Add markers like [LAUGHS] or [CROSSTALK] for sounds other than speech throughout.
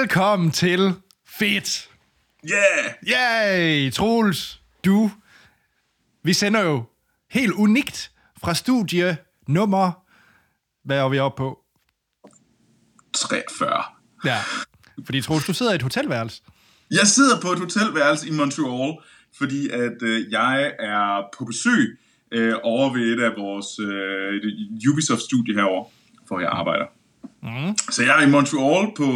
Velkommen til Fedt. Yeah! Yay, Troels, du. Vi sender jo helt unikt fra studie nummer... Hvad er vi oppe på? 43. Ja, fordi Troels, du sidder i et hotelværelse. Jeg sidder på et hotelværelse i Montreal, fordi at øh, jeg er på besøg øh, over ved et af vores øh, Ubisoft-studie herovre, hvor jeg arbejder. Mm. Så jeg er i Montreal på,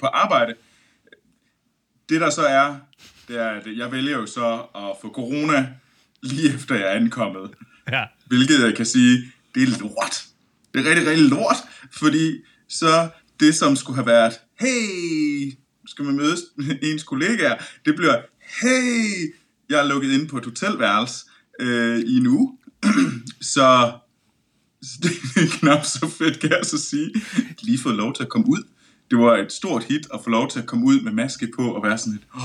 på arbejde. Det der så er, det er, at jeg vælger jo så at få corona lige efter jeg er ankommet. Ja. Hvilket jeg kan sige, det er lort. Det er rigtig, rigtig lort, fordi så det, som skulle have været, hey, skal man mødes ens kollegaer, det bliver, hey, jeg er lukket inde på et hotelværelse øh, i en uge. [CLEARS THROAT] så, så det er knap så fedt, kan jeg så sige. Lige fået lov til at komme ud. Det var et stort hit at få lov til at komme ud med maske på og være sådan lidt, oh,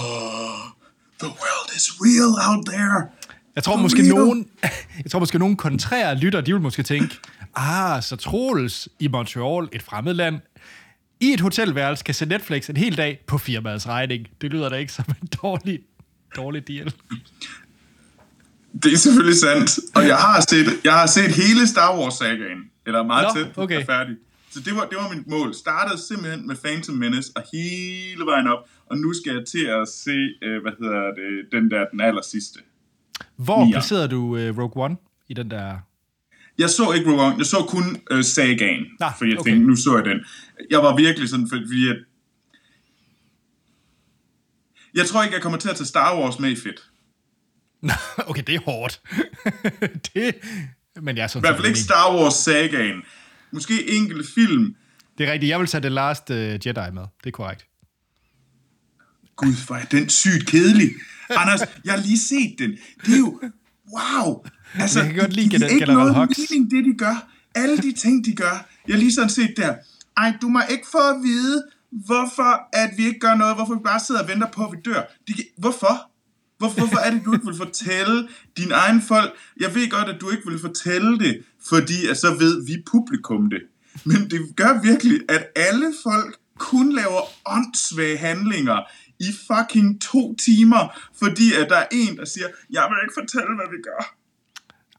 the world is real out there. Jeg tror måske real. nogen, [LAUGHS] jeg tror måske nogen kontrære lytter, de vil måske tænke, ah, så Troels i Montreal, et fremmed land, i et hotelværelse kan se Netflix en hel dag på firmaets regning. Det lyder da ikke som en dårlig, dårlig deal. [LAUGHS] Det er selvfølgelig sandt. Og jeg har set, jeg har set hele Star Wars-sagaen. Eller meget Nå, tæt på okay. færdig. Så det var, det var mit mål. Startede simpelthen med Phantom Menace og hele vejen op. Og nu skal jeg til at se, øh, hvad hedder det, den der, den aller sidste. Hvor Ja. placerede du uh, Rogue One i den der... Jeg så ikke Rogue One, jeg så kun øh, sagaen. Nå, fordi jeg okay. tænkte, nu så jeg den. Jeg var virkelig sådan, fordi at... Jeg tror ikke, jeg kommer til at tage Star Wars med i fedt. [LAUGHS] okay, det er hårdt. [LAUGHS] det... Men jeg er sådan I hvert fald ikke Star Wars sagaen. Måske enkelte film, Det er rigtigt. Jeg vil tage The Last uh, Jedi med. Det er korrekt. Gud, hvor er den sygt kedelig. Anders, jeg har lige set den. Det er jo... Wow! Altså, Jeg kan godt lide det Gen- ikke noget Hux. mening, det de gør. Alle de ting, de gør. Jeg har lige sådan set der. Ej, du må ikke få at vide, hvorfor at vi ikke gør noget, hvorfor vi bare sidder og venter på, at vi dør. De, hvorfor? Hvorfor, hvorfor er det, du ikke vil fortælle dine egne folk? Jeg ved godt, at du ikke vil fortælle det, fordi at så ved vi publikum det. Men det gør virkelig, at alle folk kun laver åndssvage handlinger i fucking to timer, fordi at der er en, der siger, jeg vil ikke fortælle, hvad vi gør.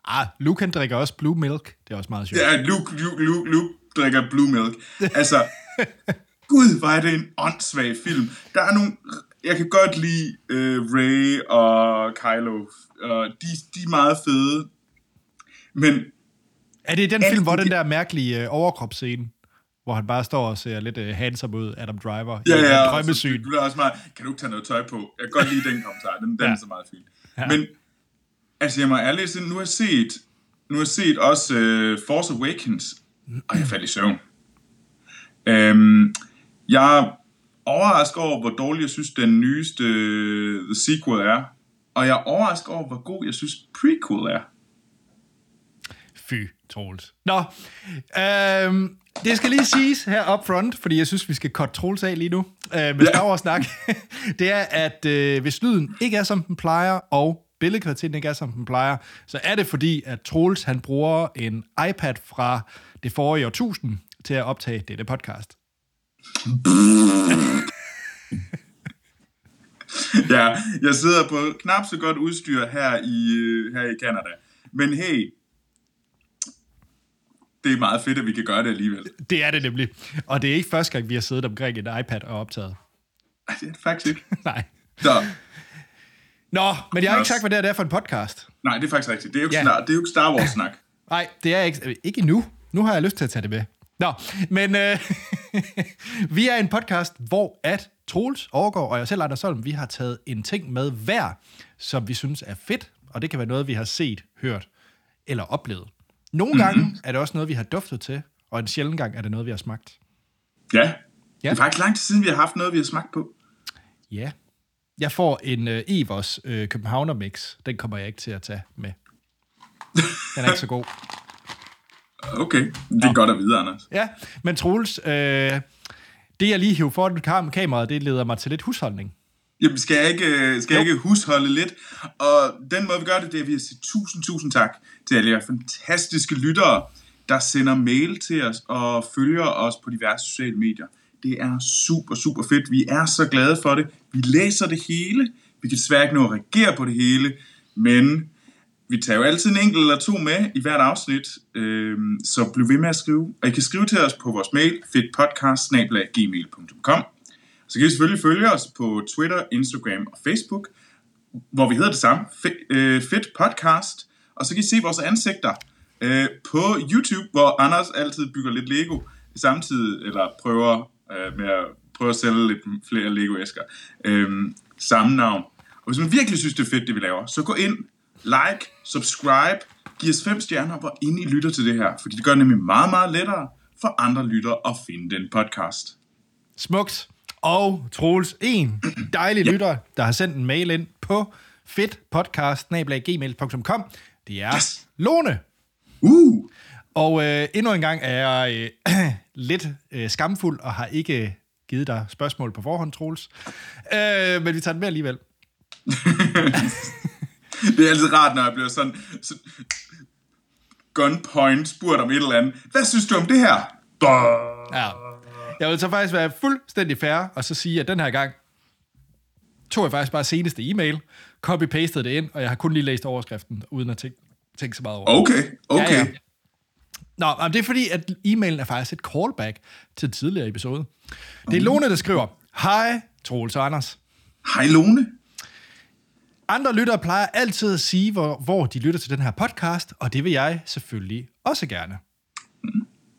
Ah, Luke han drikker også Blue Milk. Det er også meget sjovt. Ja, Luke, Luke, Luke, Luke drikker Blue Milk. Altså, [LAUGHS] gud, er det en åndssvag film. Der er nogle... Jeg kan godt lide uh, Ray og Kylo. Uh, de, de er meget fede. Men Er det den film, hvor den der mærkelige øh, overkropsscene, hvor han bare står og ser lidt øh, handsome ud, Adam Driver, ja, i ja, en og drømmesyn. Så, bliver også meget, kan du ikke tage noget tøj på? Jeg kan godt lide den kommentar. Den, den Ja. er så meget fin. Men, altså, jeg må ærligt sige, nu har jeg set, nu har jeg set også uh, Force Awakens, og jeg faldt i søvn. Øhm, jeg overrasket over, hvor dårlig jeg synes, den nyeste øh, The Sequel er. Og jeg er overrasket over, hvor god jeg synes Prequel er. Fy, Troels. Nå, øhm, det skal lige siges her up front, fordi jeg synes, vi skal cut Troels af lige nu øh, med Star Wars-snak. [LAUGHS] det er, at øh, hvis lyden ikke er, som den plejer, og billedkvaliteten ikke er, som den plejer, så er det fordi, at Troels han bruger en iPad fra det forrige årtusind til at optage dette podcast. [LAUGHS] ja, jeg sidder på knap så godt udstyr her i, øh, her i Canada. Men hey, det er meget fedt, at vi kan gøre det alligevel. Det er det nemlig. Og det er ikke første gang, vi har siddet omkring en iPad og optaget. Det er det faktisk ikke. [LAUGHS] Nej. Så, Nå, men jeg har ikke sagt, hvad det er for en podcast. nej, det er faktisk rigtigt. Det er jo ikke, Ja. ja. det er jo ikke Star Wars-snak. Nej, det er ikke, ikke endnu. Nu har jeg lyst til at tage det med. Nå, men øh, [LAUGHS] vi er en podcast, hvor at Troels, Overgaard og jeg selv, Anders Holm, vi har taget en ting med hver, som vi synes er fedt, og det kan være noget, vi har set, hørt eller oplevet. Nogle mm-hmm. gange er det også noget, vi har duftet til, og en sjælden gang er det noget, vi har smagt. Ja. Ja. Det er faktisk lang tid siden, vi har haft noget, vi har smagt på. Ja. Jeg får en øh, Evers øh, Københavner mix. Den kommer jeg ikke til at tage med. Den er ikke så god. Okay, det er godt at vide, Anders. Ja, men Troels, øh, det jeg lige hiver foran kam- kameraet, det leder mig til lidt husholdning. Jamen, skal jeg ikke, øh, skal jeg ikke husholde lidt? Og den måde, vi gør det, det er, at vi sagt tusind, tusind tak til alle jer fantastiske lyttere, der sender mail til os og følger os på diverse sociale medier. Det er super, super fedt. Vi er så glade for det. Vi læser det hele. Vi kan desværre ikke nå at reagere på det hele, men vi tager jo altid en enkelt eller to med i hvert afsnit, øh, så bliv ved med at skrive. Og I kan skrive til os på vores mail, fedtpodcast.gmail.com Så kan I selvfølgelig følge os på Twitter, Instagram og Facebook, hvor vi hedder det samme, Fedt, øh, Fedt Podcast. Og så kan I se vores ansigter øh, på YouTube, hvor Anders altid bygger lidt Lego samtidig, eller prøver øh, med at prøve at sælge lidt flere Lego-æsker. Øh, samme navn. Og hvis man virkelig synes, det er fedt, det vi laver, så gå ind, like, subscribe, giv os fem stjerner, hvor inde I lytter til det her. Fordi det gør det nemlig meget, meget lettere for andre lyttere at finde den podcast. Smukt. Og Troels, en [CLEARS THROAT] dejlig ja. lytter, der har sendt en mail ind på fedtpodcast.gmail.com. Det er yes. Lone. Uh! Og øh, endnu en gang er jeg øh, [CLEARS THROAT] lidt øh, skamfuld og har ikke givet dig spørgsmål på forhånd, Troels. Øh, men vi tager den med alligevel. [LAUGHS] [LAUGHS] [LAUGHS] det er altid rart, når jeg bliver sådan, sådan gunpoint spurgt om et eller andet. Hvad synes du om det her? Ja. Jeg vil så faktisk være fuldstændig fair, og så sige, at den her gang tog jeg faktisk bare seneste e-mail, copy-pastede det ind, og jeg har kun lige læst overskriften, uden at tænke, tænke så meget over Okay, okay. Ja, ja. Nå, men det er fordi, at e-mailen er faktisk et callback til en tidligere episode. Det er Lone, der skriver, Hej, Troels og Anders. Hej Lone. Andre lyttere plejer altid at sige, hvor, hvor de lytter til den her podcast, og det vil jeg selvfølgelig også gerne.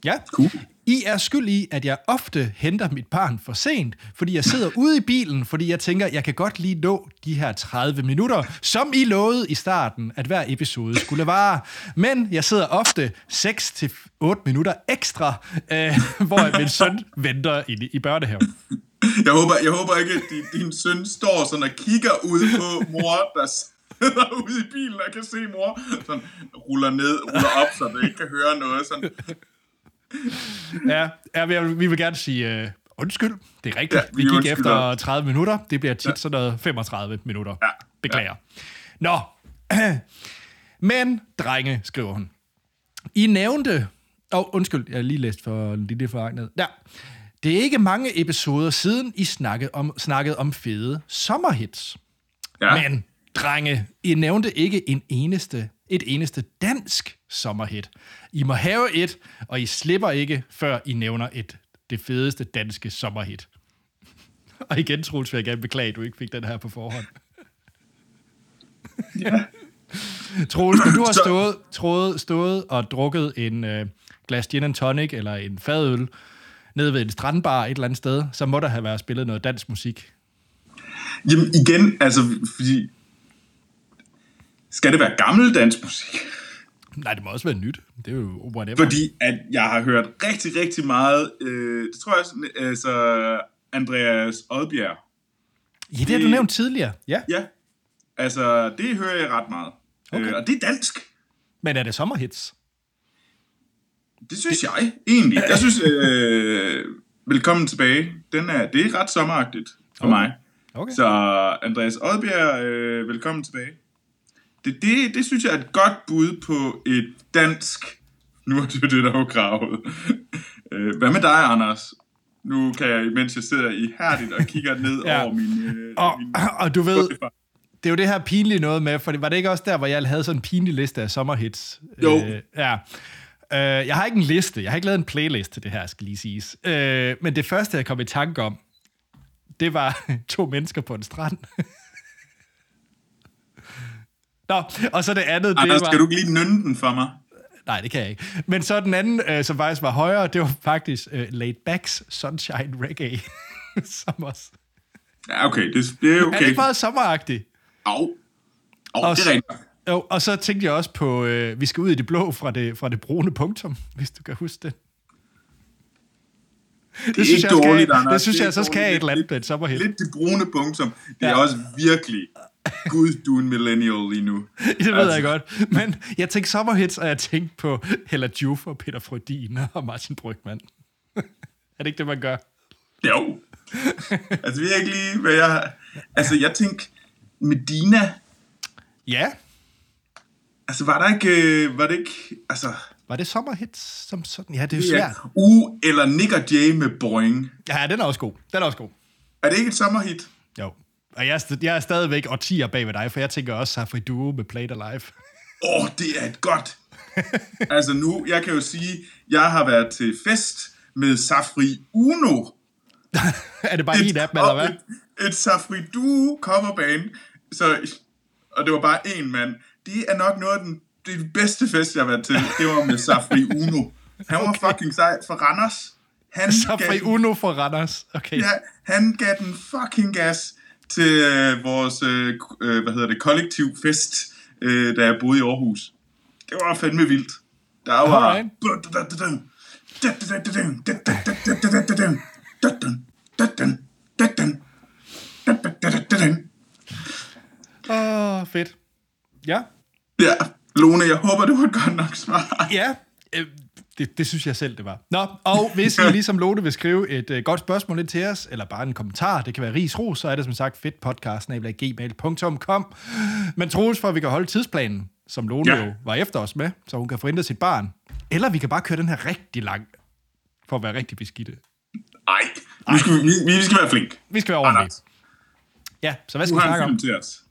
Ja. Cool. I er skyld i, at jeg ofte henter mit barn for sent, fordi jeg sidder ude i bilen, fordi jeg tænker, jeg kan godt lige nå de her 30 minutter, som I lovede i starten, at hver episode skulle vare. Men jeg sidder ofte 6-8 minutter ekstra, øh, hvor min søn venter i, i børnehaven. Jeg håber, jeg håber ikke, at din, din søn står sådan og kigger ud på mor, der sidder ude i bilen og kan se mor, sådan ruller ned, ruller op, så det ikke kan høre noget. Sådan. Ja, ja vi, vil, vi vil gerne sige uh, undskyld. Det er rigtigt. Ja, vi, vi gik efter 30 minutter. Det bliver tit ja. sådan noget 35 minutter. Ja. Beklager. Ja. Nå. [CLEARS THROAT] Men, drenge, skriver hun. I nævnte... Åh, oh, undskyld, jeg har lige læst for lille foragnet. Ja. Det er ikke mange episoder siden, I snakkede om, snakkede om fede sommerhits. Ja. Men, drenge, I nævnte ikke en eneste, et eneste dansk sommerhit. I må have et, og I slipper ikke, før I nævner et det fedeste danske sommerhit. Og igen, Troels, vil jeg gerne beklage, at du ikke fik den her på forhånd. [LAUGHS] Ja. Troels, når du har stået, stået, stået og drukket en øh, glas gin and tonic eller en fadøl nede ved en strandbar et eller andet sted, så må der have været spillet noget dansk musik. Jamen igen, altså, fordi... Skal det være gammel dansk musik? Nej, det må også være nyt. Det er jo whatever. Fordi at jeg har hørt rigtig, rigtig meget, øh, det tror jeg, altså Andreas Odbjerg. Ja, det har du nævnt tidligere. Ja. Ja, altså det hører jeg ret meget. Okay. Øh, og det er dansk. Men er det sommerhits? Det synes det... jeg egentlig. Jeg synes, øh, velkommen tilbage. Den er, det er ret sommeragtigt for okay. mig. Okay. Så Andreas Odbjerg, øh, velkommen tilbage. Det, det, det synes jeg er et godt bud på et dansk... Nu er det det, der var gravet. Øh, hvad med dig, Anders? Nu kan jeg, mens jeg sidder i hærdigt og kigger ned [LAUGHS] ja. over min... Øh, og, min [LAUGHS] og du ved, det er jo det her pinlige noget med, for var det ikke også der, hvor jeg havde sådan en pinlig liste af sommerhits? Jo. Øh, ja. Øh, jeg har ikke en liste, jeg har ikke lavet en playlist til det her, skal lige siges. Øh, men det første, jeg kom i tanke om, det var [LAUGHS] to mennesker på en strand. [LAUGHS] Nå, og så det andet, Anders, det var... skal du ikke lige nynne den for mig? Nej, det kan jeg ikke. Men så den anden, øh, som faktisk var højere, det var faktisk øh, Laid Backs Sunshine Reggae. [LAUGHS] som også... Ja, okay, det, det er okay. Er det ikke meget sommeragtigt? Au. Au, det er rigtigt. Jo, og så tænkte jeg også på, øh, vi skal ud i det blå fra det, fra det brune punktum, hvis du kan huske det. Det, det synes jeg, dårligt, skal, Det synes det jeg, så skal jeg et eller andet et sommerhit. Lidt det brune punktum. Det ja. er også virkelig Gud, du er en millennial lige nu. [LAUGHS] det ved altså. jeg godt. Men jeg tænkte sommerhits, og jeg tænkte på Hella Juf og Peter Frødin og Martin Brygman. [LAUGHS] er det ikke det, man gør? Jo. altså virkelig, hvad jeg... Altså, jeg tænkte Medina. Ja. Altså, var der ikke... Øh, var det ikke... Altså... Var det sommerhits som sådan? Ja, det er jo Ja. svært. U eller Nick og Jay med Boing. Ja, den er også god. Den er også god. Er det ikke et sommerhit? Jo. Og jeg er, jeg er stadigvæk årtier bag ved dig, for jeg tænker også Safri Duo med Play It Alive. [LAUGHS] Åh, oh, det er et godt. altså nu, jeg kan jo sige, jeg har været til fest med Safri Uno. [LAUGHS] er det bare en af dem, eller hvad? Et, et Safri Duo coverband. Så, og det var bare én mand. Det er nok noget af den, det er den bedste fest, jeg har været til. Det var med Safri Uno. Han var fucking sej for Randers. Han Safri gav- Uno for Randers. Okay. Ja, han gav den fucking gas til øh, vores, øh, øh, hvad hedder det, kollektiv fest, øh, da jeg boede i Aarhus. Det var fandme vildt. Der var... Alright. Åh, oh, fedt. Ja. Ja, Lone, jeg håber, det var et godt nok svar. Ja, øh, det, det synes jeg selv, det var. Nå, og hvis I ligesom Lone vil skrive et øh, godt spørgsmål ind til os, eller bare en kommentar, det kan være ris ros, så er det som sagt fedtpodcast.gmail.com. Men Troels, for at vi kan holde tidsplanen, som Lone Ja. jo var efter os med, så hun kan hentet sit barn. Eller vi kan bare køre den her rigtig lang, for at være rigtig beskidte. Ej, nu skal vi, vi, vi skal være flink. Vi skal være ordentlige. Ja, så hvad skal vi snakke om? til os.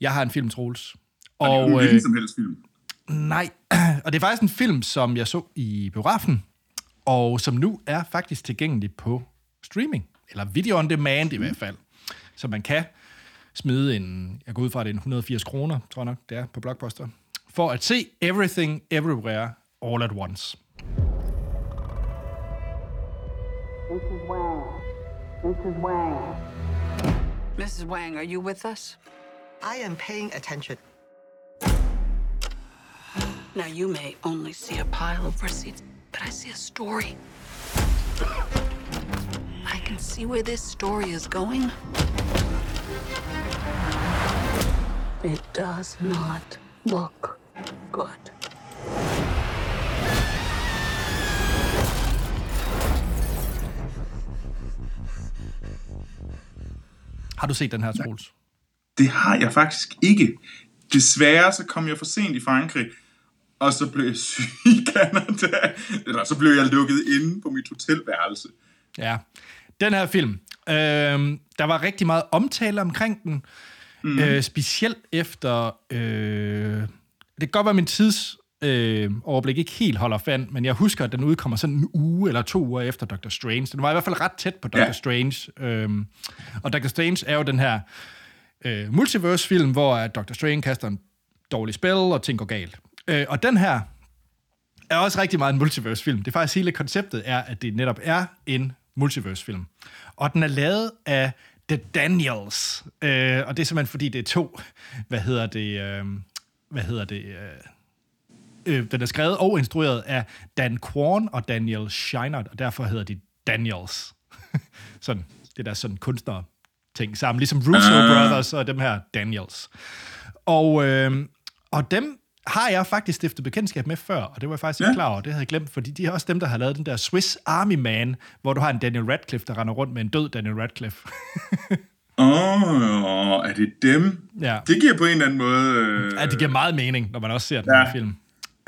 Jeg har en film, Troels. Og Og, det er øh, hvilken som helst film. Nej, [CLEARS THROAT] og det er faktisk en film, som jeg så i biografen, og som nu er faktisk tilgængelig på streaming, eller video on demand i hvert fald. Så man kan smide en, jeg går ud fra, at det er en 180 kroner, tror jeg nok, det er på Blockbuster, for at se Everything Everywhere All at Once. Mrs. Wang. Mrs. Wang. Mrs. Wang, are you with us? I am paying attention. Now, you may only see a pile of receipts, but I see a story. I can see where this story is going. It does not look good. Har du set den her, Troels? Det har jeg faktisk ikke. Desværre så kom jeg for sent i Frankrig, og så blev jeg syg i Canada. Eller så blev jeg lukket inde på mit hotelværelse. Ja. Den her film, øh, der var rigtig meget omtale omkring den, mm. øh, specielt efter... Øh, det kan godt være, min tids øh, overblik ikke helt holder fand, men jeg husker, at den udkommer sådan en uge eller to uger efter Doctor Strange. Den var i hvert fald ret tæt på Doctor Ja. Strange. Øh, og Doctor Strange er jo den her øh, multiverse-film, hvor Doctor Strange kaster en dårlig spil, og ting går galt. Øh, og den her er også rigtig meget en multiverse-film. Det er faktisk hele konceptet er, at det netop er en multiverse-film. Og den er lavet af The Daniels. Øh, og det er simpelthen fordi, det er to, hvad hedder det, øh, hvad hedder det, øh, øh, den er skrevet og instrueret af Dan Kwan og Daniel Scheinert, og derfor hedder de Daniels. [LAUGHS] sådan, det der sådan kunstner ting sammen, ligesom Russo Brothers og dem her Daniels. Og, øh, og dem har jeg faktisk stiftet bekendtskab med før, og det var jeg faktisk ikke Ja. klar over, det havde jeg glemt, fordi de er også dem, der har lavet den der Swiss Army Man, hvor du har en Daniel Radcliffe, der render rundt med en død Daniel Radcliffe. Åh, oh, er det dem? Ja. Det giver på en eller anden måde... Øh, Ja, det giver meget mening, når man også ser den Ja. her film.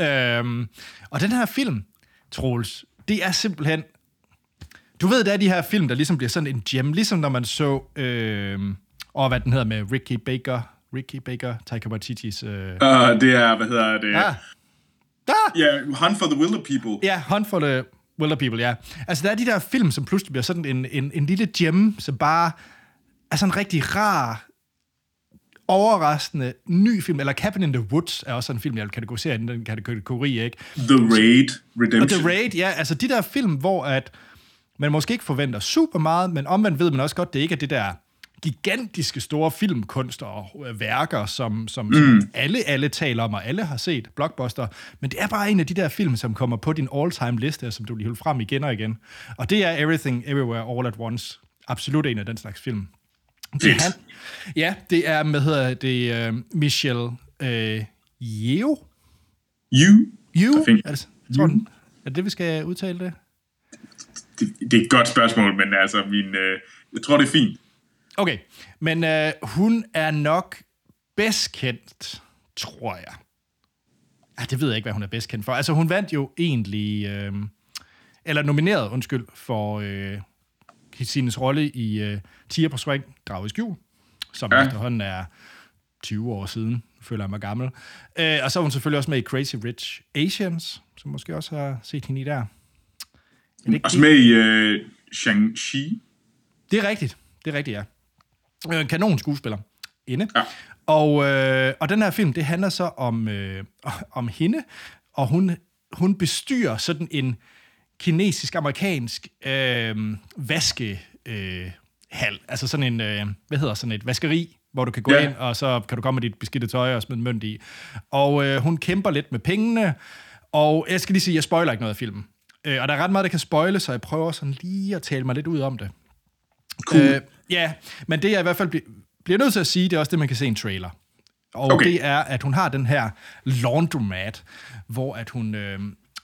Øhm, og den her film, Troels, det er simpelthen... Du ved, der er de her film, der ligesom bliver sådan en gem, ligesom når man så... Øh, og hvad den hedder med Ricky Baker... Ricky Baker, Taika Waititis... Øh, uh, det er, hvad hedder det? ja. Ah! Ja, Hunt for the Wilder People. Ja, Hunt for the Wilder People, ja. Altså, der er de der film, som pludselig bliver sådan en, en, en lille gem, som bare er sådan en rigtig rar, overraskende ny film. Eller Cabin in the Woods er også en film, jeg vil kategorisere i den kategori, ikke? The Raid Og Redemption. The Raid, ja, altså de der film, hvor at man måske ikke forventer super meget, men omvendt ved man også godt, det ikke er det der gigantiske store filmkunst og øh, værker, som, som, mm. som alle, alle taler om, og alle har set, blockbuster. Men det er bare en af de der film, som kommer på din all-time liste, som du lige holder frem igen og igen. Og det er Everything, Everywhere, All at Once. Absolut en af den slags film. Det er han. Ja, det er, hvad hedder det, uh, Michelle uh, Yeoh? You? You? Er det, tror den, er det det, vi skal udtale det? Det, det er et godt spørgsmål, men altså, min, øh, jeg tror, det er fint. Okay, men øh, hun er nok bedst kendt, tror jeg, Ja, det ved jeg ikke, hvad hun er bedst kendt for. Altså, hun vandt jo egentlig... Øh, eller nomineret, undskyld, for øh, Sines rolle i øh, Tiger på Swing, Drag i skjul, som ja. Efterhånden er 20 år siden. Føler jeg mig gammel. Øh, og så er hun selvfølgelig også med i Crazy Rich Asians, som måske også har set hende i der. Er det ikke Også med i uh, Shang-Chi. Det er rigtigt. Det er rigtigt, ja. Øh, En kanon skuespiller. Inde. Ja. Og, øh, og den her film, det handler så om, øh, [LAUGHS] om hende, og hun, hun bestyrer sådan en kinesisk-amerikansk øh, vaske øh, hal. Altså sådan en, øh, hvad hedder sådan et vaskeri, hvor du kan gå Ja. ind, og så kan du komme med dit beskidte tøj og smide en mønt i. Og øh, hun kæmper lidt med pengene, og jeg skal lige sige, jeg spoiler ikke noget af filmen. Øh, og der er ret meget, der kan spoile, så jeg prøver sådan lige at tale mig lidt ud om det. Cool. Øh, ja, men det jeg i hvert fald bliver, bliver nødt til at sige, det er også det, man kan se i en trailer. Og okay. Det er, at hun har den her laundromat, hvor, at hun, øh,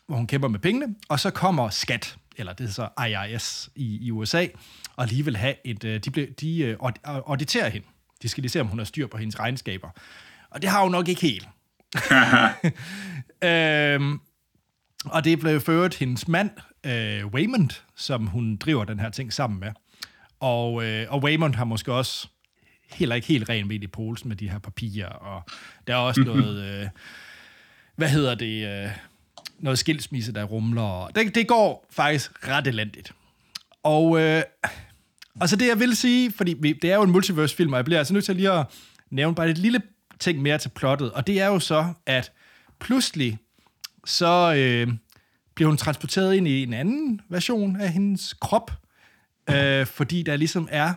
hvor hun kæmper med pengene, og så kommer skat, eller det er så IRS i, i USA, og lige vil have et, øh, de, ble, de øh, aud- auditerer hende. De skal lige se, om hun har styr på hendes regnskaber. Og det har hun nok ikke helt. [LAUGHS] øhm, og det blev ført hendes mand, øh, Waymond, som hun driver den her ting sammen med. Og, øh, og Waymond har måske også heller ikke helt ren med i polsen med de her papirer, og der er også noget, øh, hvad hedder det, øh, noget skilsmisse, der rumler. og Det, det går faktisk ret elendigt. Og, øh, og så det, jeg vil sige, fordi vi, det er jo en multiverse-film, og jeg bliver altså nødt til lige at nævne bare et lille ting mere til plottet, og det er jo så, at pludselig så øh, bliver hun transporteret ind i en anden version af hendes krop, øh, fordi der ligesom er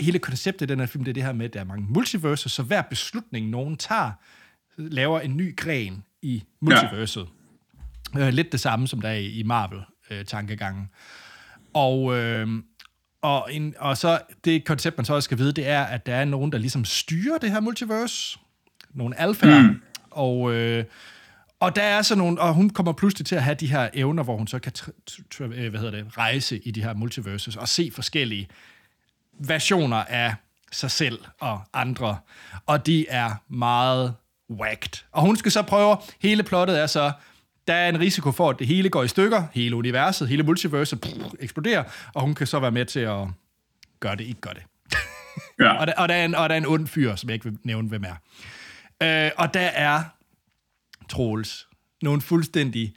hele konceptet i den her film, det er det her med, at der er mange multiverser, så hver beslutning, nogen tager, laver en ny gren i multiverset. Ja. Øh, lidt det samme, som der er i i Marvel-tankegangen. Og, øh, og, en, og så det koncept, man så også skal vide, det er, at der er nogen, der ligesom styrer det her multiverse. Nogle alfaer. Mm. Og, øh, og der er så nogle, og hun kommer pludselig til at have de her evner, hvor hun så kan øh, hvad hedder det, rejse i de her multiverses og se forskellige versioner af sig selv og andre, og de er meget whacked. Og hun skal så prøve, hele plottet er så, der er en risiko for, at det hele går i stykker, hele universet, hele multiverset pff, eksploderer, og hun kan så være med til at gøre det, ikke gøre det. Ja. [LAUGHS] Og der, og, der er en, og der er en ond fyr, som jeg ikke vil nævne, hvem er. Øh, og der er, Troels, nogle fuldstændig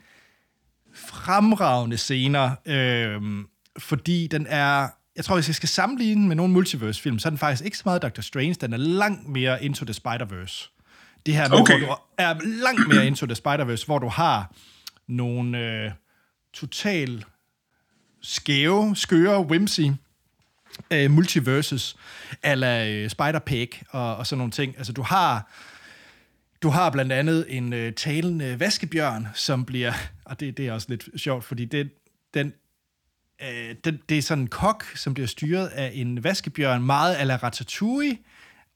fremragende scener, øh, fordi den er, jeg tror, hvis jeg skal sammenligne med nogle multiverse-film, så er den faktisk ikke så meget Doctor Strange, den er langt mere Into the Spider-Verse. Det her Okay. hvor du er langt mere Into the Spider-Verse, hvor du har nogle øh, total skæve, skøre, whimsy øh, multiverses, eller øh, Spider-Pig og, og sådan nogle ting. Altså, du har, du har blandt andet en øh, talende vaskebjørn, som bliver, og det, det er også lidt sjovt, fordi det, den, øh, den, det er sådan en kok, som bliver styret af en vaskebjørn, meget ala Ratatouille,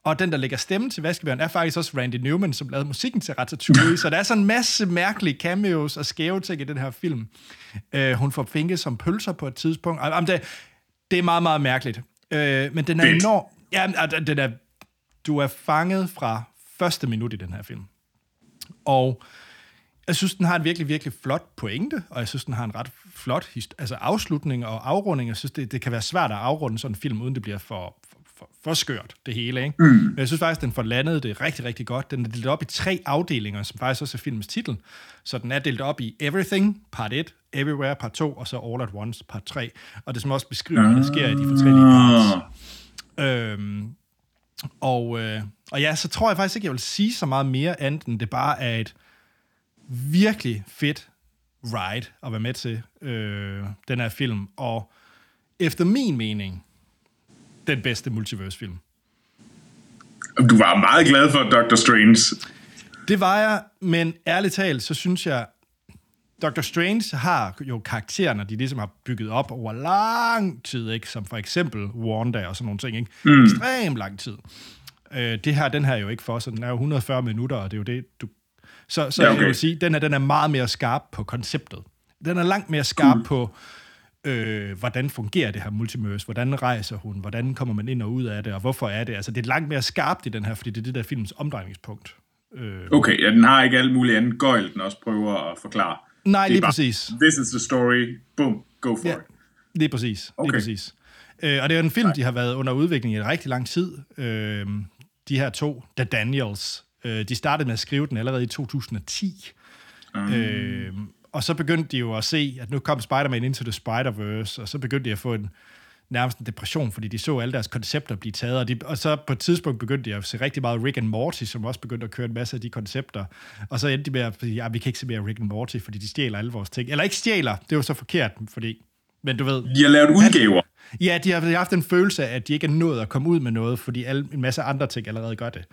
og den, der lægger stemme til vaskebjørn, er faktisk også Randy Newman, som lavede musikken til Ratatouille. [LAUGHS] Så der er sådan en masse mærkelige cameos og skæve ting i den her film. Øh, hun får finke som pølser på et tidspunkt. Jamen, det, det er meget, meget mærkeligt. Øh, men den er enorm... Ja, altså, den er, du er fanget fra første minut i den her film. Og jeg synes, den har en virkelig, virkelig flot pointe, og jeg synes, den har en ret flot altså afslutning og afrunding. Jeg synes, det, det kan være svært at afrunde sådan en film, uden det bliver for, for, for, for skørt, det hele. Ikke? Mm. Men jeg synes faktisk, den får landet det rigtig, rigtig godt. Den er delt op i tre afdelinger, som faktisk også er filmens titel. Så den er delt op i Everything, part 1, Everywhere, part 2, og så All at Once, part 3. Og det som også beskriver, hvad der sker i de forskellige parts. Øhm, og, øh, og ja, så tror jeg faktisk ikke, jeg vil sige så meget mere andet, end det bare er et virkelig fedt ride at være med til øh, den her film. Og efter min mening, den bedste multiverse-film. Du var meget glad for Doctor Strange. Det var jeg, men ærligt talt, så synes jeg, Dr. Strange har jo karaktererne, de ligesom har bygget op over lang tid, ikke? som for eksempel Wanda og sådan nogle ting. Ikke? Mm. Ekstremt lang tid. Øh, det her, den her er jo ikke for, så den er jo 140 minutter, og det er jo det, du... Så, så Ja, okay. jeg vil sige, den er, den er meget mere skarp på konceptet. Den er langt mere skarp cool. på, øh, hvordan fungerer det her multiverse, hvordan rejser hun, hvordan kommer man ind og ud af det, og hvorfor er det. Altså, det er langt mere skarpt i den her, fordi det er det der films omdrejningspunkt. Øh, Okay, ja, den har ikke alt muligt andet gøjl, den også prøver at forklare. Nej, Det er lige bare, præcis. This is the story. Boom, go for Ja, it. lige præcis. Lige Okay. præcis. Øh, og det er en film, de har været under udvikling i en rigtig lang tid. Øh, de her to, The Daniels, øh, de startede med at skrive den allerede i 2010. Mm. Øh, og så begyndte de jo at se, at nu kom Spider-Man Into the Spider-Verse, og så begyndte de at få en nærmest en depression, fordi de så alle deres koncepter blive taget, og, de, og så på et tidspunkt begyndte de at se rigtig meget Rick and Morty, som også begyndte at køre en masse af de koncepter, og så endte de med at sige, ja, vi kan ikke se mere Rick and Morty, fordi de stjæler alle vores ting. Eller ikke stjæler, det var så forkert, fordi, men du ved, De har lavet udgaver. Ja, de har, de har haft en følelse af, at de ikke er nået at komme ud med noget, fordi alle, en masse andre ting allerede gør det.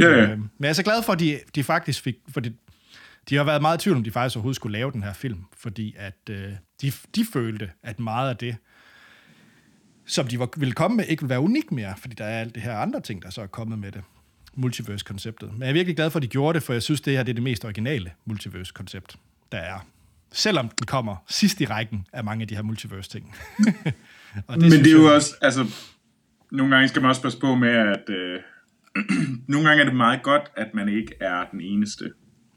Ja, ja. Øh, men jeg er så glad for, at de, de faktisk fik... Fordi de har været meget i tvivl, om de faktisk overhovedet skulle lave den her film, fordi at øh, de, de følte, at meget af det, som de var, ville komme med, ikke ville være unik mere, fordi der er alt det her andre ting, der så er kommet med det. Multiverse-konceptet. Men jeg er virkelig glad for, at de gjorde det, for jeg synes, det her det er det mest originale multiverse-koncept, der er. Selvom den kommer sidst i rækken af mange af de her multiverse-ting. [LAUGHS] Og Men synes det er jo jeg- også, altså, nogle gange skal man også passe på med, at øh, [CLEARS THROAT] nogle gange er det meget godt, at man ikke er den eneste.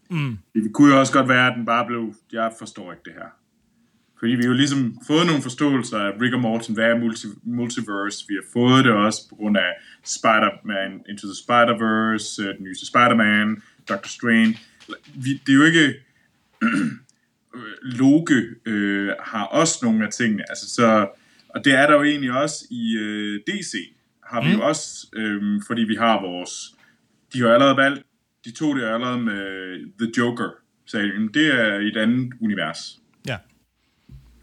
Mm. Det kunne jo også godt være, at den bare blev, jeg forstår ikke det her. Fordi vi har jo ligesom fået nogle forståelser af Rick og Morten, hvad er multi- multiverse. Vi har fået det også på grund af Spider-Man Into the Spider-Verse, øh, den nyeste Spider-Man, Doctor Strange. Vi, det er jo ikke... [CLEARS THROAT] Loke øh, har også nogle af tingene. Altså, så, og det er der jo egentlig også i øh, DC. Har vi mm. jo også, øh, fordi vi har vores... De har allerede valgt, de to det allerede med The Joker. Så det er i et andet univers. Ja.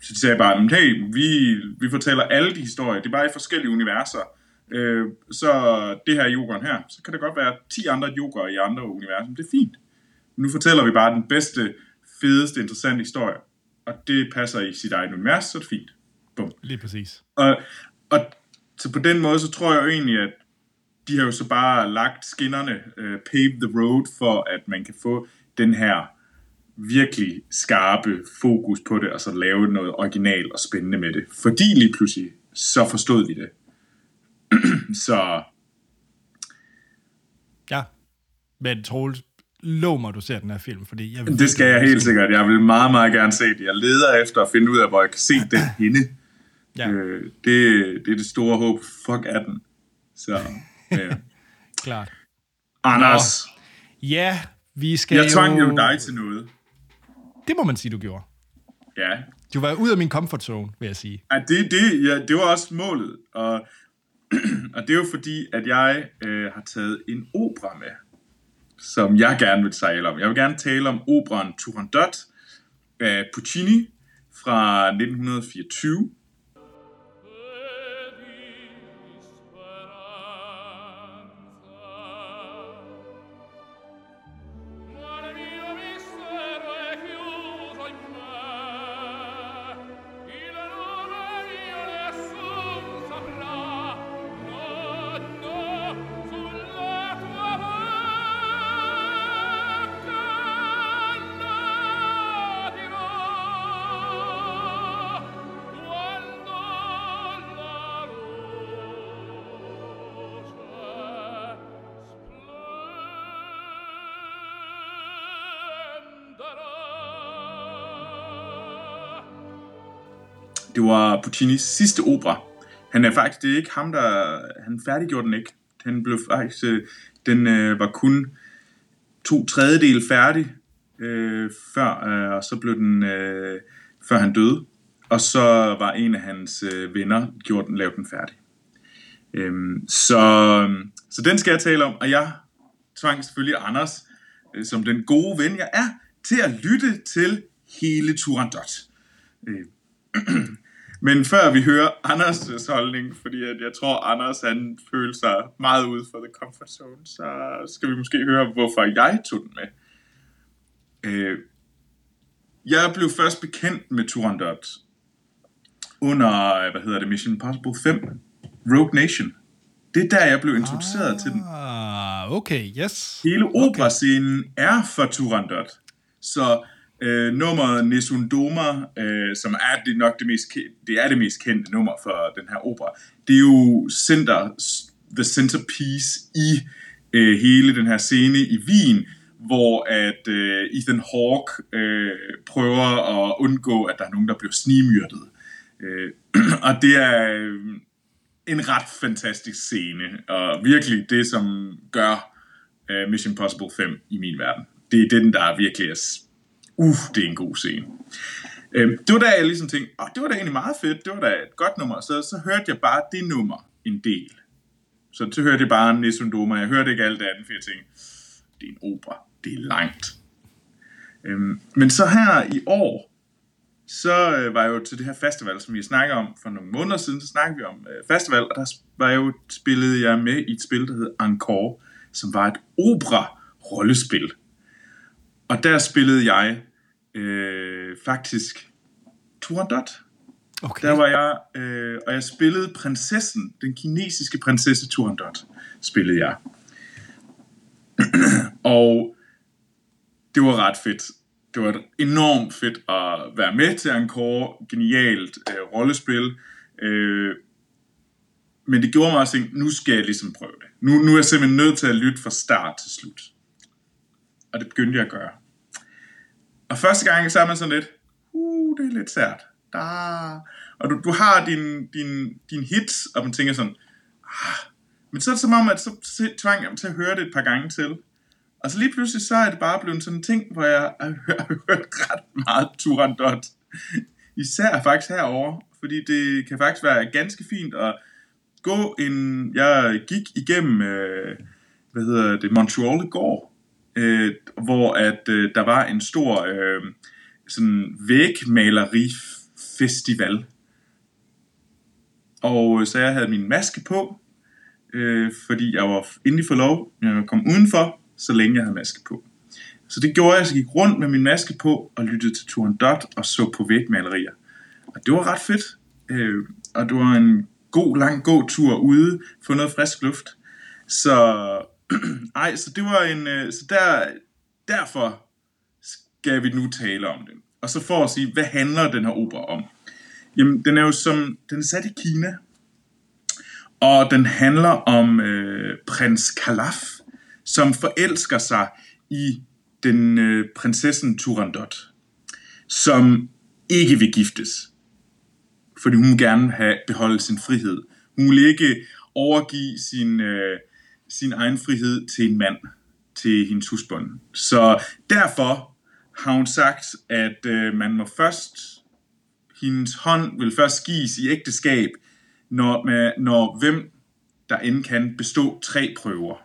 Så de sagde bare, "Men hey, vi, vi fortæller alle de historier, det er bare i forskellige universer. Øh, så det her jokeren her, så kan det godt være 10 andre joker i andre universer, men det er fint. Nu fortæller vi bare den bedste, fedeste, interessante historie, og det passer i sit eget univers, så er det fint. Bum. Lige præcis. Og, og så på den måde, så tror jeg jo egentlig, at de har jo så bare lagt skinnerne, uh, pave the road, for at man kan få den her virkelig skarpe fokus på det, og så lave noget original og spændende med det. Fordi lige pludselig, så forstod vi det. [CLEARS THROAT] så Ja. Men Troels, lov mig, du ser den her film, fordi jeg vil det skal jeg helt sikkert. Jeg vil meget, meget gerne se det. Jeg leder efter at finde ud af, hvor jeg kan se den [CLEARS THROAT] henne. Ja, Øh, det, det er det store håb. Fuck er den. Så, ja. [LAUGHS] klart. Anders, Ja, vi skal jeg tvang jo dig til noget. Det må man sige, du gjorde. Ja, Du var ud af min comfort zone, vil jeg sige. Ja, det, det, ja, det var også målet. Og, [CLEARS THROAT] og det er jo fordi, at jeg øh, har taget en opera med, som jeg gerne vil tale om. Jeg vil gerne tale om operan Turandot af Puccini fra 1924. Det var Puccinis sidste opera. Han er faktisk, det er ikke ham, der... Han færdiggjorde den ikke. Den blev faktisk... Øh, den øh, var kun to tredjedel færdig, øh, før, øh, og så blev den... Øh, før han døde. Og så var en af hans øh, venner gjort den, lavet den færdig. Øhm, så, så den skal jeg tale om, og jeg tvang selvfølgelig Anders, øh, som den gode ven jeg er, til at lytte til hele Turandot. Øh, [CLEARS THROAT] men før vi hører Anders' holdning, fordi at jeg tror, Anders han føler sig meget ude for the comfort zone, så skal vi måske høre, hvorfor jeg tog den med. Øh, jeg blev først bekendt med Turandot under, hvad hedder det, Mission Impossible 5, Rogue Nation. Det er der, jeg blev introduceret ah. til den. Ah, okay, yes. Hele operascenen er for Turandot. Så øh, nummeret Nesundoma, øh, som er det nok det mest, det er det mest kendte nummer for den her opera, det er jo center, the centerpiece i øh, hele den her scene i Wien, hvor at øh, Ethan Hawke øh, prøver at undgå, at der er nogen, der bliver snimyrdet. Øh, [CLEARS THROAT] og det er øh, en ret fantastisk scene, og virkelig det, som gør øh, Mission Impossible 5 i min verden. Det er den, der virkelig er uff, det er en god scene. Øh, det var da jeg ligesom tænkte, oh, det var da egentlig meget fedt, det var da et godt nummer. Så, så hørte jeg bare det nummer en del. Så, så hørte jeg bare Nessun Doma, jeg hørte ikke alt det andet, for jeg tænkte, det er en opera, det er langt. Øhm, men så her i år, så øh, var jeg jo til det her festival, som vi snakker om for nogle måneder siden, så snakkede vi om øh, festival, og der var jeg jo, spillede jeg med i et spil, der hed Encore, som var et opera-rollespil. Og der spillede jeg øh, faktisk Turandot. Okay. Der var jeg, øh, og jeg spillede prinsessen, den kinesiske prinsesse Turandot, spillede jeg. [CLEARS THROAT] og det var ret fedt. Det var enormt fedt at være med til Encore. Genialt øh, rollespil. Øh, men det gjorde mig også tænke, nu skal jeg ligesom prøve det. Nu, nu er jeg simpelthen nødt til at lytte fra start til slut. Og det begyndte jeg at gøre. Og første gang, så er man sådan lidt, uh, det er lidt sært. Da. Og du, du har din, din, din hits, og man tænker sådan, ah. Men så er det som om, at så tvang jeg mig til at høre det et par gange til. Og så lige pludselig, så er det bare blevet sådan en ting, hvor jeg har [LAUGHS] hørt ret meget Turandot. Især faktisk herover, fordi det kan faktisk være ganske fint at gå en... Jeg gik igennem, øh, hvad hedder det, Montreal i går, øh, hvor at øh, der var en stor øh, sådan vægmalerifestival. Og øh, så jeg havde min maske på, øh, fordi jeg var endelig for lov, jeg kom udenfor, så længe jeg havde maske på. Så det gjorde jeg, så jeg gik rundt med min maske på og lyttede til Turen Dot og så på vægmalerier. Og det var ret fedt. Øh, og det var en god, lang god tur ude, få noget frisk luft. Så, [CLEARS THROAT] ej, så det var en, øh, så der, derfor skal vi nu tale om den. Og så for at sige, hvad handler den her opera om? Jamen, den er jo som, den er sat i Kina, og den handler om øh, prins Kalaf, som forelsker sig i den øh, prinsessen Turandot, som ikke vil giftes, fordi hun gerne vil have beholde sin frihed. Hun vil ikke overgive sin, øh, sin egen frihed til en mand, til hendes husbund. Så derfor har hun sagt, at øh, man må først, hendes hånd vil først gives i ægteskab, når, med, når hvem der end kan bestå tre prøver.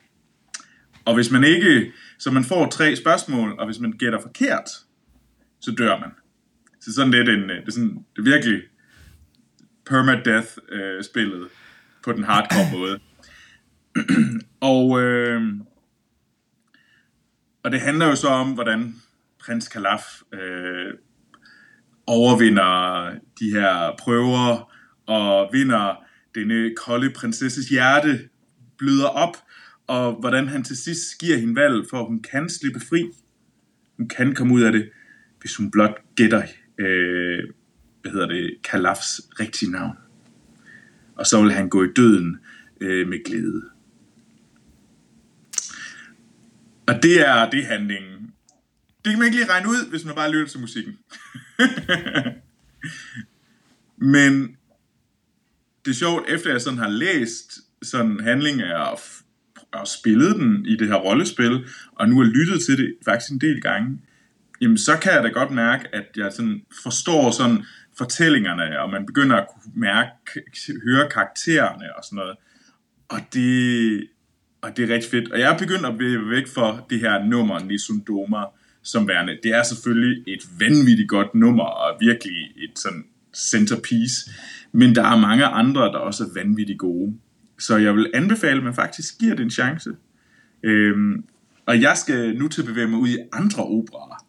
Og hvis man ikke, så man får tre spørgsmål, og hvis man gætter forkert, så dør man. Så sådan lidt en, øh, det er, sådan, det er virkelig permadeath-spillet øh, på den hardcore måde. [CLEARS THROAT] og, øh, og det handler jo så om, hvordan prins Kalaf øh, overvinder de her prøver, og vinder denne øh, kolde prinsesses hjerte, bløder op, og hvordan han til sidst giver hende valg, for at hun kan slippe fri. Hun kan komme ud af det, hvis hun blot gætter, øh, hvad hedder det, Kalafs rigtige navn. Og så vil han gå i døden øh, med glæde. Og det er, det er handlingen. Det kan man ikke lige regne ud, hvis man bare lytter til musikken. [LAUGHS] Men det er sjovt, efter jeg sådan har læst sådan handling af og, og spillet den i det her rollespil, og nu har lyttet til det faktisk en del gange, jamen så kan jeg da godt mærke, at jeg sådan forstår sådan fortællingerne, og man begynder at kunne mærke, høre karaktererne og sådan noget. Og det, og det er rigtig fedt. Og jeg er begyndt at blive væk for det her nummer, Nissun Doma, som værende. Det er selvfølgelig et vanvittigt godt nummer, og virkelig et sådan centerpiece. Men der er mange andre, der også er vanvittigt gode. Så jeg vil anbefale, at man faktisk giver det en chance. Øhm, og jeg skal nu til at bevæge mig ud i andre operaer.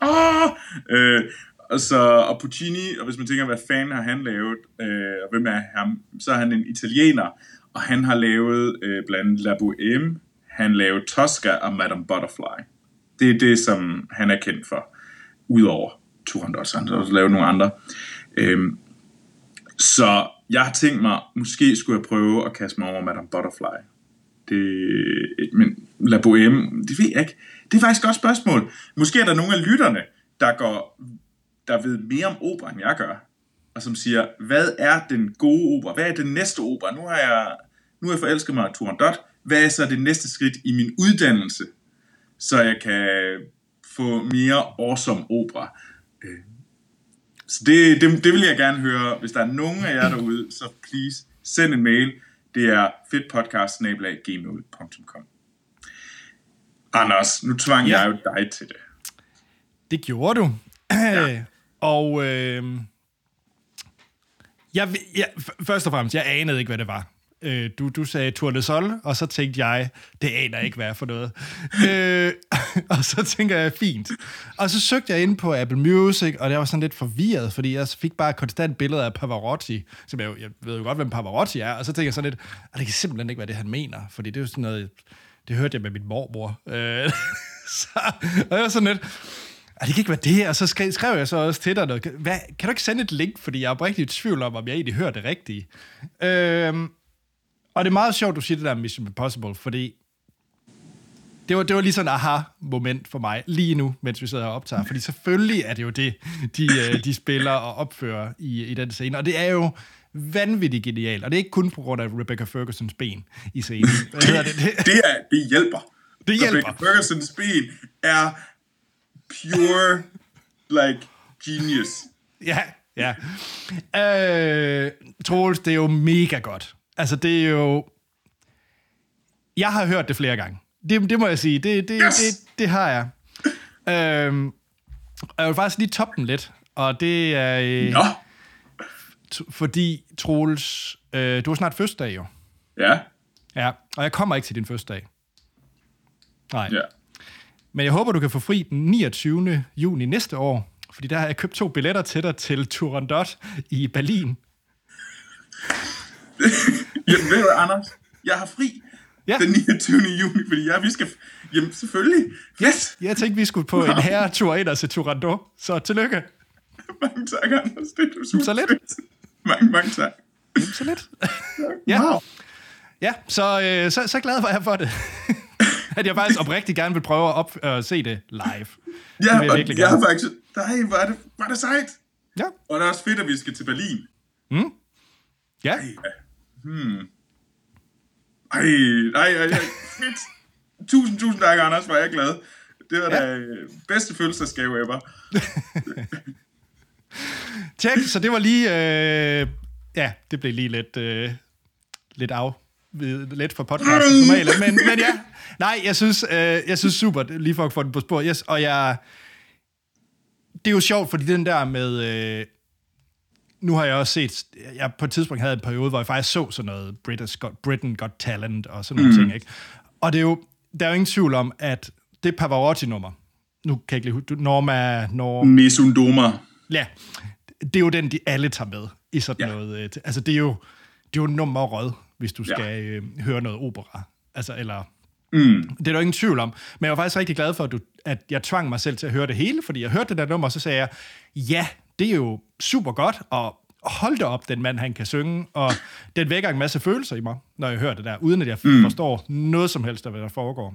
Ah! Øh, og, så, og Puccini, og hvis man tænker, hvad fanden har han lavet, øh, og hvem er ham, så er han en italiener, og han har lavet øh, blandt andet La Bohème, han lavede Tosca og Madame Butterfly. Det er det, som han er kendt for, udover Turandot, så han har også lavet nogle andre. Øhm, så jeg har tænkt mig, måske skulle jeg prøve at kaste mig over Madame Butterfly. det, øh, men La Bohème, det ved jeg ikke. Det er faktisk et godt spørgsmål. Måske er der nogle af lytterne, der, går, der ved mere om opera, end jeg gør, og som siger, hvad er den gode opera? Hvad er den næste opera? Nu har jeg, nu har jeg forelsket mig Turandot. Hvad er så det næste skridt i min uddannelse, så jeg kan få mere awesome opera? Øh, Så det, det, det vil jeg gerne høre. Hvis der er nogen af jer derude, så please send en mail. Det er fedtpodcast.gmail.com Anders, nu tvang Ja. jeg jo dig til det. Det gjorde du. Ja. [CLEARS THROAT] og øh, jeg, jeg, først og fremmest, jeg anede ikke, hvad det var. Øh, du, du sagde Tour de Sol, og så tænkte jeg, det aner ikke, hvad for noget. [LAUGHS] øh, [LAUGHS] og så tænker jeg, fint. Og så søgte jeg ind på Apple Music, og jeg var sådan lidt forvirret, fordi jeg fik bare konstant billeder af Pavarotti, som jeg, jeg ved jo godt, hvem Pavarotti er, og så tænker jeg sådan lidt, og det kan simpelthen ikke være det, han mener, fordi det er jo sådan noget, det hørte jeg med min mormor. Øh, [LAUGHS] så, og jeg var sådan lidt, det kan ikke være det, og så skrev, skrev jeg så også til dig, noget. Hvad, kan du ikke sende et link, fordi jeg er oprigtigt i tvivl om, om jeg egentlig hører det rigtige. Øhm, og det er meget sjovt, du siger det der Mission Impossible, fordi det var, det var lige sådan en aha-moment for mig, lige nu, mens vi sidder og optager. Fordi selvfølgelig er det jo det, de, øh, de spiller og opfører i, i den scene. Og det er jo vanvittigt genialt. Og det er ikke kun på grund af Rebecca Fergusons ben i scenen. Hvad det? det? Det, er, det hjælper. Det hjælper. Rebecca Fergusons ben er pure, like, genius. Ja, ja. Øh, Troels, det er jo mega godt. Altså, det er jo... Jeg har hørt det flere gange. Det, det må jeg sige. Det, det, Yes! det, det har jeg. Og jeg vil faktisk lige toppe den lidt. Og det er... Øh, Nå, fordi, Troels, øh, du har snart fødselsdag jo. ja, Ja, og jeg kommer ikke til din fødselsdag. Nej. ja. Men jeg håber, du kan få fri den 29. juni næste år. Fordi der har jeg købt to billetter til dig til Turandot i Berlin. [LAUGHS] Jamen, ved du, Anders? Jeg har fri Ja. den 29. juni, fordi jeg, vi skal... Jamen, selvfølgelig. Yes. Jeg tænkte, vi skulle på en herretur ind og se Turandot. Så tillykke. Mange tak, Anders. Det er du super Så lidt. fedt. Mange, mange tak. Så lidt. [LAUGHS] ja. Wow. Ja, så, øh, så, så glad var jeg for det. [LAUGHS] [LAUGHS] at jeg faktisk oprigtigt gerne vil prøve at op, øh, se det live. Ja, det jeg og virkelig jeg har faktisk... Nej, er det, er det sejt. Ja. Og det er også fedt, at vi skal til Berlin. Ja. Ej, ej, ej, ej. Fedt. Tusind, tusind tak, Anders, er jeg glad. Det var Ja. da øh, bedste fødselsdagsgave ever. [LAUGHS] Tjek, så det var lige... Øh, ja, det blev lige lidt, øh, lidt af lidt for podcasten normalt, men, men ja, nej, jeg synes, øh, jeg synes super, lige for at få den på spor, yes, og jeg, det er jo sjovt, fordi den der med, øh, nu har jeg også set, jeg på et tidspunkt havde en periode, hvor jeg faktisk så sådan noget British Got, Britain Got Talent og sådan nogle mm. ting, ikke? Og det er jo, der er jo ingen tvivl om, at det Pavarotti-nummer, nu kan jeg ikke lige huske, Norma, Norma, Mesundoma. Ja, det er jo den, de alle tager med i sådan Ja. noget. øh, Altså, det er jo, det er jo nummeret, hvis du Ja. skal øh, høre noget opera. Altså, eller... Mm. Det er der ingen tvivl om. Men jeg var faktisk rigtig glad for, at, du, at jeg tvang mig selv til at høre det hele, fordi jeg hørte det der nummer, og så sagde jeg, ja, det er jo super godt, og hold da op, den mand, han kan synge, og den vækker en masse følelser i mig, når jeg hører det der, uden at jeg mm. forstår noget som helst af, hvad der foregår.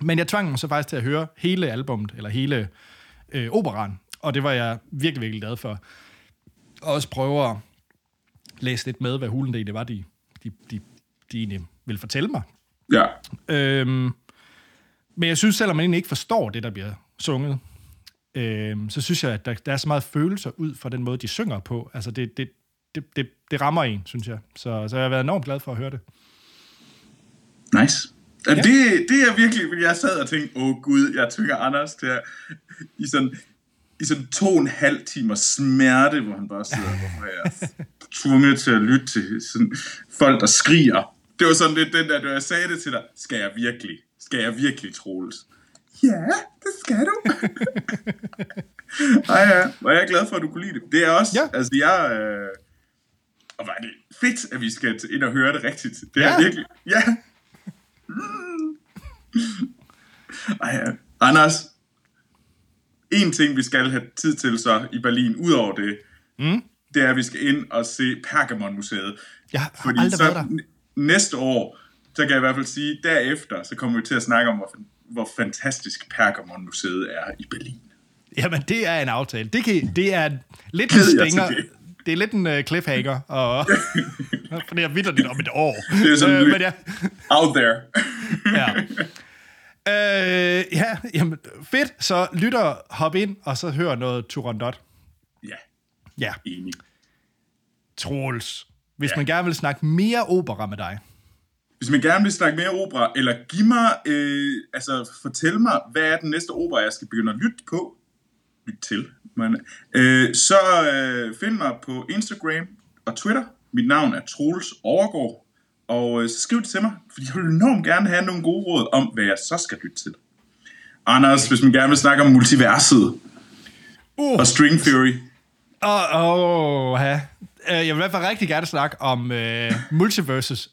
Men jeg tvang mig så faktisk til at høre hele albummet, eller hele øh, operan, og det var jeg virkelig, virkelig glad for. Og også prøve at læse lidt med, hvad hulen det egentlig var, de, de, de, de egentlig ville fortælle mig. Ja. Øhm, men jeg synes, selvom man egentlig ikke forstår det, der bliver sunget, øhm, så synes jeg, at der, der er så meget følelser ud fra den måde, de synger på. Altså, det, det, det, det, det rammer en, synes jeg. Så, så jeg har været enormt glad for at høre det. Nice. Ja. Det, det er virkelig, fordi jeg sad og tænkte, åh oh, gud, jeg tvinger Anders til at, i sådan, i sådan to og en halv timer smerte, hvor han bare sidder, hvorfor er jeg tvunget til at lytte til sådan folk, der skriger. Det var sådan lidt den der, da jeg sagde det til dig, skal jeg virkelig, skal jeg virkelig, Troels? Ja, det skal du. [LAUGHS] Ej, ja, er jeg glad for, at du kunne lide det. Det er også, Ja. altså jeg, øh, og var det fedt, at vi skal ind og høre det rigtigt. Det er Ja. virkelig, ja, ej, ja. Anders, en ting, vi skal have tid til så i Berlin, ud over det, mm. det er, at vi skal ind og se Pergamon-museet. Jeg har aldrig så været der. næste år, så kan jeg i hvert fald sige, derefter, så kommer vi til at snakke om, hvor, hvor fantastisk Pergamon-museet er i Berlin. Jamen, det er en aftale. Det, kan, det er lidt en stinger. det. Det er lidt en uh, cliffhanger, og [LAUGHS] [LAUGHS] for det er vidderligt om et år. Det er sådan Øh, men ja, Out there. ja. [LAUGHS] Øh, ja, jamen, fedt. Så lytter, hop ind, og så hør noget Turandot. ja, Ja, enig. Troels. Hvis Ja. man gerne vil snakke mere opera med dig. Hvis man gerne vil snakke mere opera, eller giv mig, øh, altså fortæl mig, hvad er den næste opera, jeg skal begynde at lytte på, lytte til, men, øh, så øh, find mig på Instagram og Twitter. Mit navn er Troels Overgaard, og øh, så skriv det til mig, for jeg vil enormt gerne have nogle gode råd om, hvad jeg så skal lytte til. Anders, hvis man gerne vil snakke om multiverset Uh. og string theory, Åh, oh, ja. Øh, Jeg vil i hvert fald rigtig gerne snakke om uh, multiverses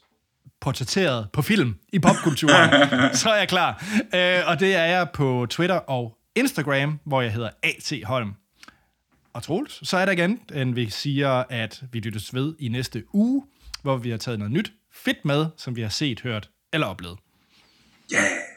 portrætteret på film i popkulturen. [LAUGHS] så er jeg klar. Uh, og det er jeg på Twitter og Instagram, hvor jeg hedder A.T. Holm. Og Troels, så er der igen, end vi siger, at vi lyttes ved i næste uge, hvor vi har taget noget nyt fedt med, som vi har set, hørt eller oplevet. yeah!